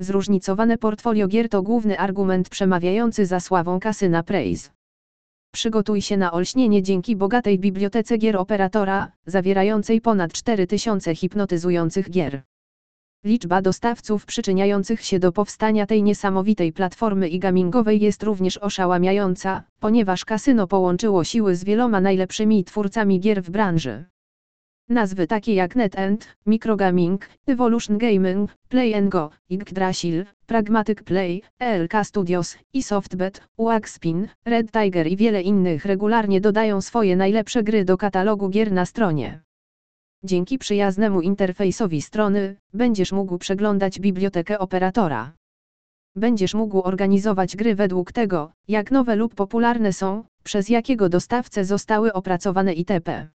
Zróżnicowane portfolio gier to główny argument przemawiający za sławą kasyna Praise. Przygotuj się na olśnienie dzięki bogatej bibliotece gier operatora, zawierającej ponad 4000 hipnotyzujących gier. Liczba dostawców przyczyniających się do powstania tej niesamowitej platformy i gamingowej jest również oszałamiająca, ponieważ kasyno połączyło siły z wieloma najlepszymi twórcami gier w branży. Nazwy takie jak NetEnt, Microgaming, Evolution Gaming, Play Go, Yggdrasil, Pragmatic Play, ELK Studios, i Softbet, Waxspin, Red Tiger i wiele innych regularnie dodają swoje najlepsze gry do katalogu gier na stronie. Dzięki przyjaznemu interfejsowi strony, będziesz mógł przeglądać bibliotekę operatora. Będziesz mógł organizować gry według tego, jak nowe lub popularne są, przez jakiego dostawcę zostały opracowane itp.